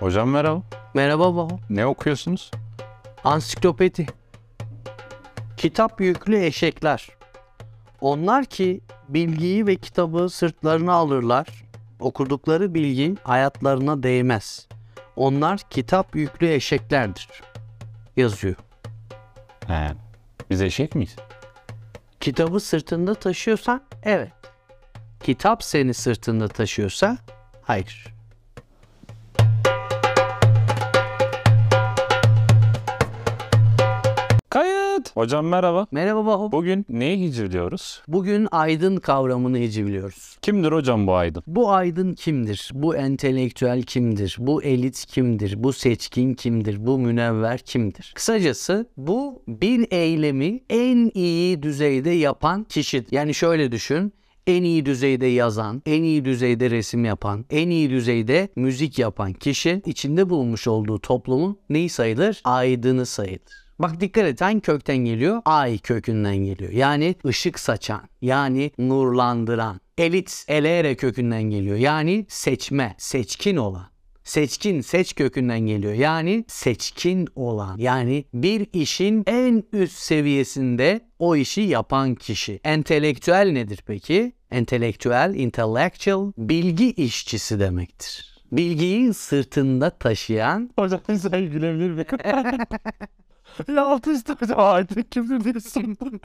Hocam merhaba. Merhaba baba. Ne okuyorsunuz? Ansiklopedi. Kitap yüklü eşekler. Onlar ki bilgiyi ve kitabı sırtlarına alırlar. Okudukları bilgi hayatlarına değmez. Onlar kitap yüklü eşeklerdir. Yazıyor. He. Biz eşek miyiz? Kitabı sırtında taşıyorsan evet. Kitap seni sırtında taşıyorsa hayır. Kayıt. Hocam merhaba. Merhaba baba. Bugün neyi hicivliyoruz? Bugün aydın kavramını hicivliyoruz. Kimdir hocam bu aydın? Bu aydın kimdir? Bu entelektüel kimdir? Bu elit kimdir? Bu seçkin kimdir? Bu münevver kimdir? Kısacası bu bir eylemi en iyi düzeyde yapan kişidir. Yani şöyle düşün. En iyi düzeyde yazan, en iyi düzeyde resim yapan, en iyi düzeyde müzik yapan kişi içinde bulunmuş olduğu toplumun neyi sayılır? Aydını sayılır. Bak dikkat et hangi kökten geliyor? Ay kökünden geliyor. Yani ışık saçan, yani nurlandıran. Elit, elere kökünden geliyor. Yani seçme, seçkin olan. Seçkin, seç kökünden geliyor. Yani seçkin olan. Yani bir işin en üst seviyesinde o işi yapan kişi. Entelektüel nedir peki? Entelektüel, intellectual, bilgi işçisi demektir. Bilgiyi sırtında taşıyan Hocam sen gülebilir miyim? ya altı üstü hocam aydın kimdir diye sordum.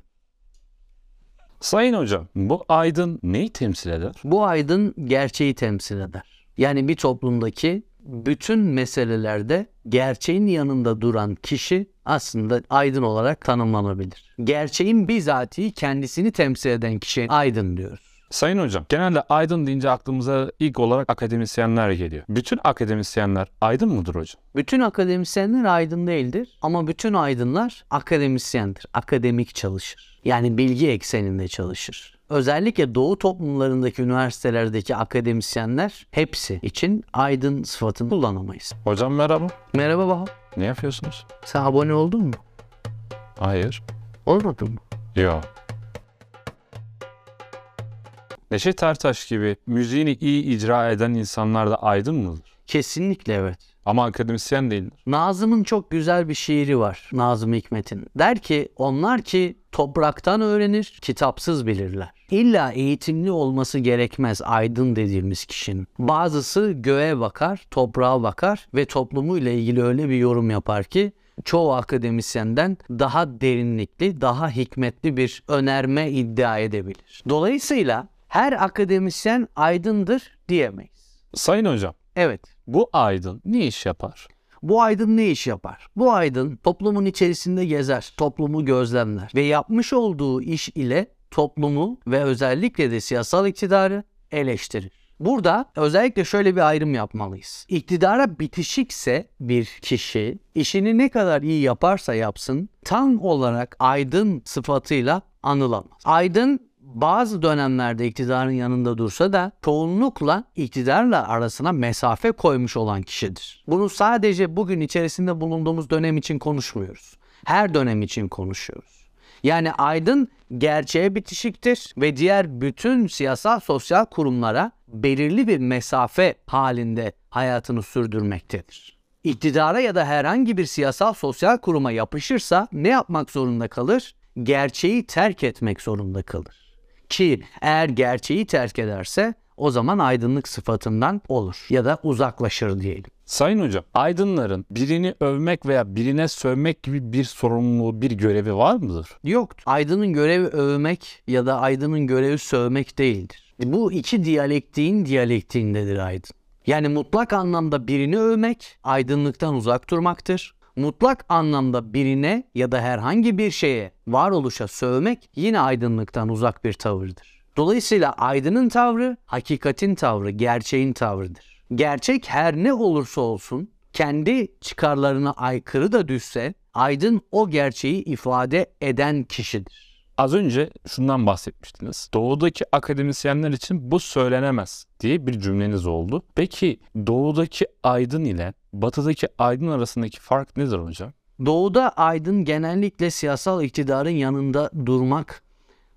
Sayın hocam bu aydın neyi temsil eder? Bu aydın gerçeği temsil eder. Yani bir toplumdaki bütün meselelerde gerçeğin yanında duran kişi aslında aydın olarak tanımlanabilir. Gerçeğin bizatihi kendisini temsil eden kişi aydın diyoruz. Sayın hocam genelde aydın deyince aklımıza ilk olarak akademisyenler geliyor. Bütün akademisyenler aydın mıdır hocam? Bütün akademisyenler aydın değildir ama bütün aydınlar akademisyendir. Akademik çalışır. Yani bilgi ekseninde çalışır. Özellikle doğu toplumlarındaki üniversitelerdeki akademisyenler hepsi için aydın sıfatını kullanamayız. Hocam merhaba. Merhaba Baha. Ne yapıyorsunuz? Sen abone oldun mu? Hayır. Olmadın mı? Yok. Neşet Ertaş gibi müziğini iyi icra eden insanlar da aydın mıdır? Kesinlikle evet. Ama akademisyen değildir. Nazım'ın çok güzel bir şiiri var. Nazım Hikmet'in. Der ki onlar ki topraktan öğrenir, kitapsız bilirler. İlla eğitimli olması gerekmez aydın dediğimiz kişinin. Bazısı göğe bakar, toprağa bakar ve toplumuyla ilgili öyle bir yorum yapar ki çoğu akademisyenden daha derinlikli, daha hikmetli bir önerme iddia edebilir. Dolayısıyla her akademisyen aydındır diyemeyiz. Sayın hocam, Evet, bu aydın ne iş yapar? Bu aydın ne iş yapar? Bu aydın toplumun içerisinde gezer, toplumu gözlemler ve yapmış olduğu iş ile toplumu ve özellikle de siyasal iktidarı eleştirir. Burada özellikle şöyle bir ayrım yapmalıyız. İktidara bitişikse bir kişi işini ne kadar iyi yaparsa yapsın tam olarak aydın sıfatıyla anılamaz. Aydın bazı dönemlerde iktidarın yanında dursa da çoğunlukla iktidarla arasına mesafe koymuş olan kişidir. Bunu sadece bugün içerisinde bulunduğumuz dönem için konuşmuyoruz. Her dönem için konuşuyoruz. Yani aydın gerçeğe bitişiktir ve diğer bütün siyasal sosyal kurumlara belirli bir mesafe halinde hayatını sürdürmektedir. İktidara ya da herhangi bir siyasal sosyal kuruma yapışırsa ne yapmak zorunda kalır? Gerçeği terk etmek zorunda kalır. Ki eğer gerçeği terk ederse o zaman aydınlık sıfatından olur ya da uzaklaşır diyelim. Sayın hocam, aydınların birini övmek veya birine sövmek gibi bir sorumluluğu, bir görevi var mıdır? Yoktur. Aydının görevi övmek ya da aydının görevi sövmek değildir. Bu iki diyalektiğin diyalektiğindedir aydın. Yani mutlak anlamda birini övmek aydınlıktan uzak durmaktır. Mutlak anlamda birine ya da herhangi bir şeye, varoluşa sövmek yine aydınlıktan uzak bir tavırdır. Dolayısıyla aydının tavrı, hakikatin tavrı, gerçeğin tavrıdır. Gerçek her ne olursa olsun kendi çıkarlarına aykırı da düşse aydın o gerçeği ifade eden kişidir. Az önce şundan bahsetmiştiniz. Doğudaki akademisyenler için bu söylenemez diye bir cümleniz oldu. Peki doğudaki aydın ile batıdaki aydın arasındaki fark nedir hocam? Doğuda aydın genellikle siyasal iktidarın yanında durmak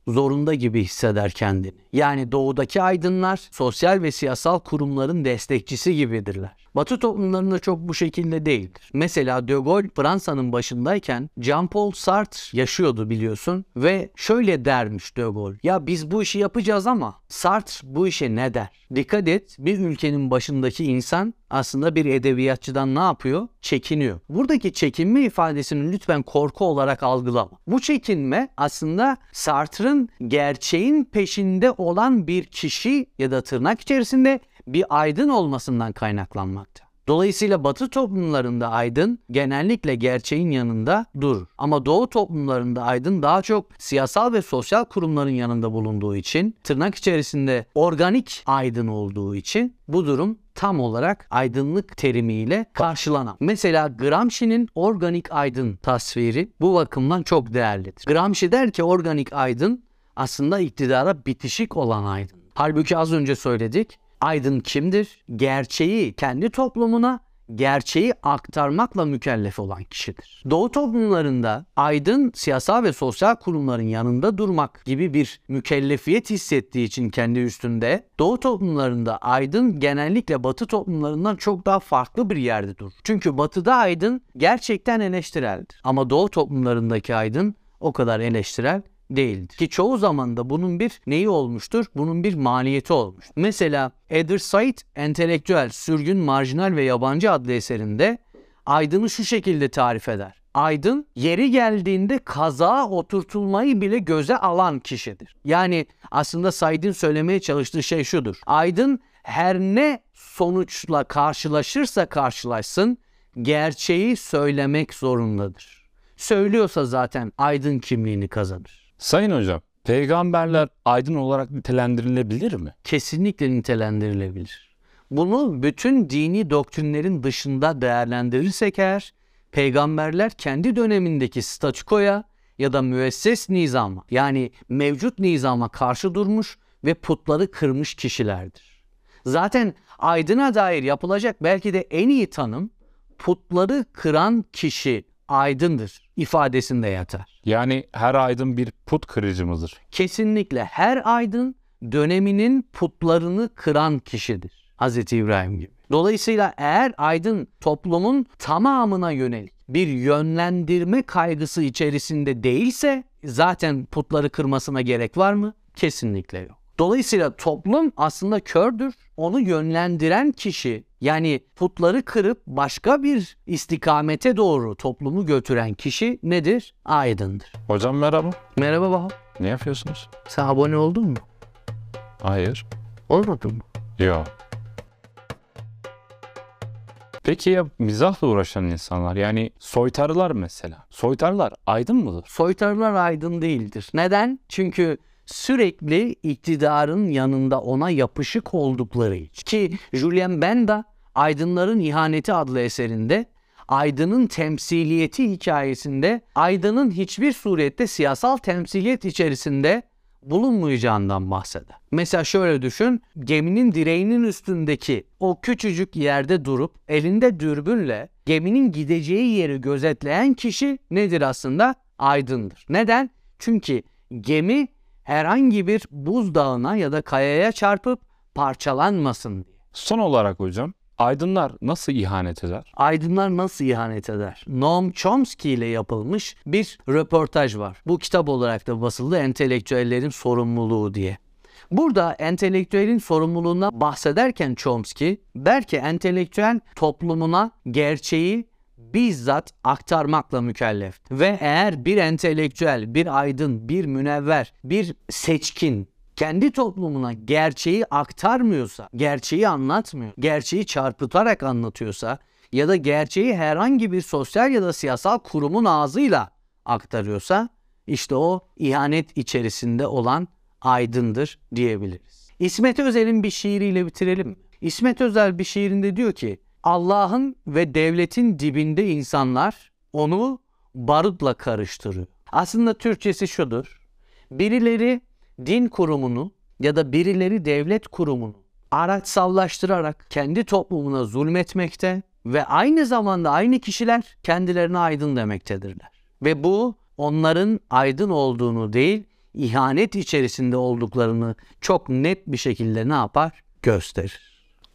zorunda gibi hisseder kendini. Yani doğudaki aydınlar sosyal ve siyasal kurumların destekçisi gibidirler. Batı toplumlarında çok bu şekilde değildir. Mesela De Gaulle Fransa'nın başındayken Jean-Paul Sartre yaşıyordu biliyorsun ve şöyle dermiş De Gaulle. Ya biz bu işi yapacağız ama Sartre bu işe ne der? Dikkat et bir ülkenin başındaki insan aslında bir edebiyatçıdan ne yapıyor? Çekiniyor. Buradaki çekinme ifadesini lütfen korku olarak algılama. Bu çekinme aslında Sartre'ın gerçeğin peşinde olan bir kişi ya da tırnak içerisinde bir aydın olmasından kaynaklanmakta. Dolayısıyla Batı toplumlarında aydın genellikle gerçeğin yanında durur. Ama Doğu toplumlarında aydın daha çok siyasal ve sosyal kurumların yanında bulunduğu için, tırnak içerisinde organik aydın olduğu için bu durum tam olarak aydınlık terimiyle karşılanan. Mesela Gramsci'nin organik aydın tasviri bu bakımdan çok değerlidir. Gramsci der ki organik aydın aslında iktidara bitişik olan aydın. Halbuki az önce söyledik Aydın kimdir? Gerçeği kendi toplumuna gerçeği aktarmakla mükellef olan kişidir. Doğu toplumlarında aydın siyasal ve sosyal kurumların yanında durmak gibi bir mükellefiyet hissettiği için kendi üstünde Doğu toplumlarında aydın genellikle Batı toplumlarından çok daha farklı bir yerde durur. Çünkü Batı'da aydın gerçekten eleştireldir. Ama Doğu toplumlarındaki aydın o kadar eleştirel değildir. Ki çoğu zaman da bunun bir neyi olmuştur? Bunun bir maliyeti olmuş. Mesela Edward Said entelektüel, sürgün, marjinal ve yabancı adlı eserinde Aydın'ı şu şekilde tarif eder. Aydın yeri geldiğinde kaza oturtulmayı bile göze alan kişidir. Yani aslında Said'in söylemeye çalıştığı şey şudur. Aydın her ne sonuçla karşılaşırsa karşılaşsın gerçeği söylemek zorundadır. Söylüyorsa zaten aydın kimliğini kazanır. Sayın hocam, peygamberler aydın olarak nitelendirilebilir mi? Kesinlikle nitelendirilebilir. Bunu bütün dini doktrinlerin dışında değerlendirirsek eğer, peygamberler kendi dönemindeki statükoya ya da müesses nizama yani mevcut nizama karşı durmuş ve putları kırmış kişilerdir. Zaten aydına dair yapılacak belki de en iyi tanım putları kıran kişi aydındır ifadesinde yatar. Yani her aydın bir put kırıcı mıdır? Kesinlikle her aydın döneminin putlarını kıran kişidir. Hazreti İbrahim gibi. Dolayısıyla eğer aydın toplumun tamamına yönelik bir yönlendirme kaygısı içerisinde değilse zaten putları kırmasına gerek var mı? Kesinlikle yok. Dolayısıyla toplum aslında kördür. Onu yönlendiren kişi yani putları kırıp başka bir istikamete doğru toplumu götüren kişi nedir? Aydındır. Hocam merhaba. Merhaba Baha. Ne yapıyorsunuz? Sen abone oldun mu? Hayır. Olmadın mı? Yok. Peki ya mizahla uğraşan insanlar yani soytarılar mesela. Soytarılar aydın mıdır? Soytarılar aydın değildir. Neden? Çünkü sürekli iktidarın yanında ona yapışık oldukları için. Ki Julien Benda Aydınların İhaneti adlı eserinde Aydın'ın temsiliyeti hikayesinde Aydın'ın hiçbir surette siyasal temsiliyet içerisinde bulunmayacağından bahseder. Mesela şöyle düşün, geminin direğinin üstündeki o küçücük yerde durup elinde dürbünle geminin gideceği yeri gözetleyen kişi nedir aslında? Aydındır. Neden? Çünkü gemi herhangi bir buzdağına ya da kayaya çarpıp parçalanmasın diye. Son olarak hocam aydınlar nasıl ihanet eder? Aydınlar nasıl ihanet eder? Noam Chomsky ile yapılmış bir röportaj var. Bu kitap olarak da basıldı entelektüellerin sorumluluğu diye. Burada entelektüelin sorumluluğuna bahsederken Chomsky der ki entelektüel toplumuna gerçeği bizzat aktarmakla mükellef. Ve eğer bir entelektüel, bir aydın, bir münevver, bir seçkin kendi toplumuna gerçeği aktarmıyorsa, gerçeği anlatmıyor, gerçeği çarpıtarak anlatıyorsa ya da gerçeği herhangi bir sosyal ya da siyasal kurumun ağzıyla aktarıyorsa işte o ihanet içerisinde olan aydındır diyebiliriz. İsmet Özel'in bir şiiriyle bitirelim? İsmet Özel bir şiirinde diyor ki Allah'ın ve devletin dibinde insanlar onu barutla karıştırıyor. Aslında Türkçesi şudur. Birileri din kurumunu ya da birileri devlet kurumunu araçsallaştırarak kendi toplumuna zulmetmekte ve aynı zamanda aynı kişiler kendilerine aydın demektedirler. Ve bu onların aydın olduğunu değil, ihanet içerisinde olduklarını çok net bir şekilde ne yapar? Gösterir.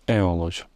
Eyvallah hocam.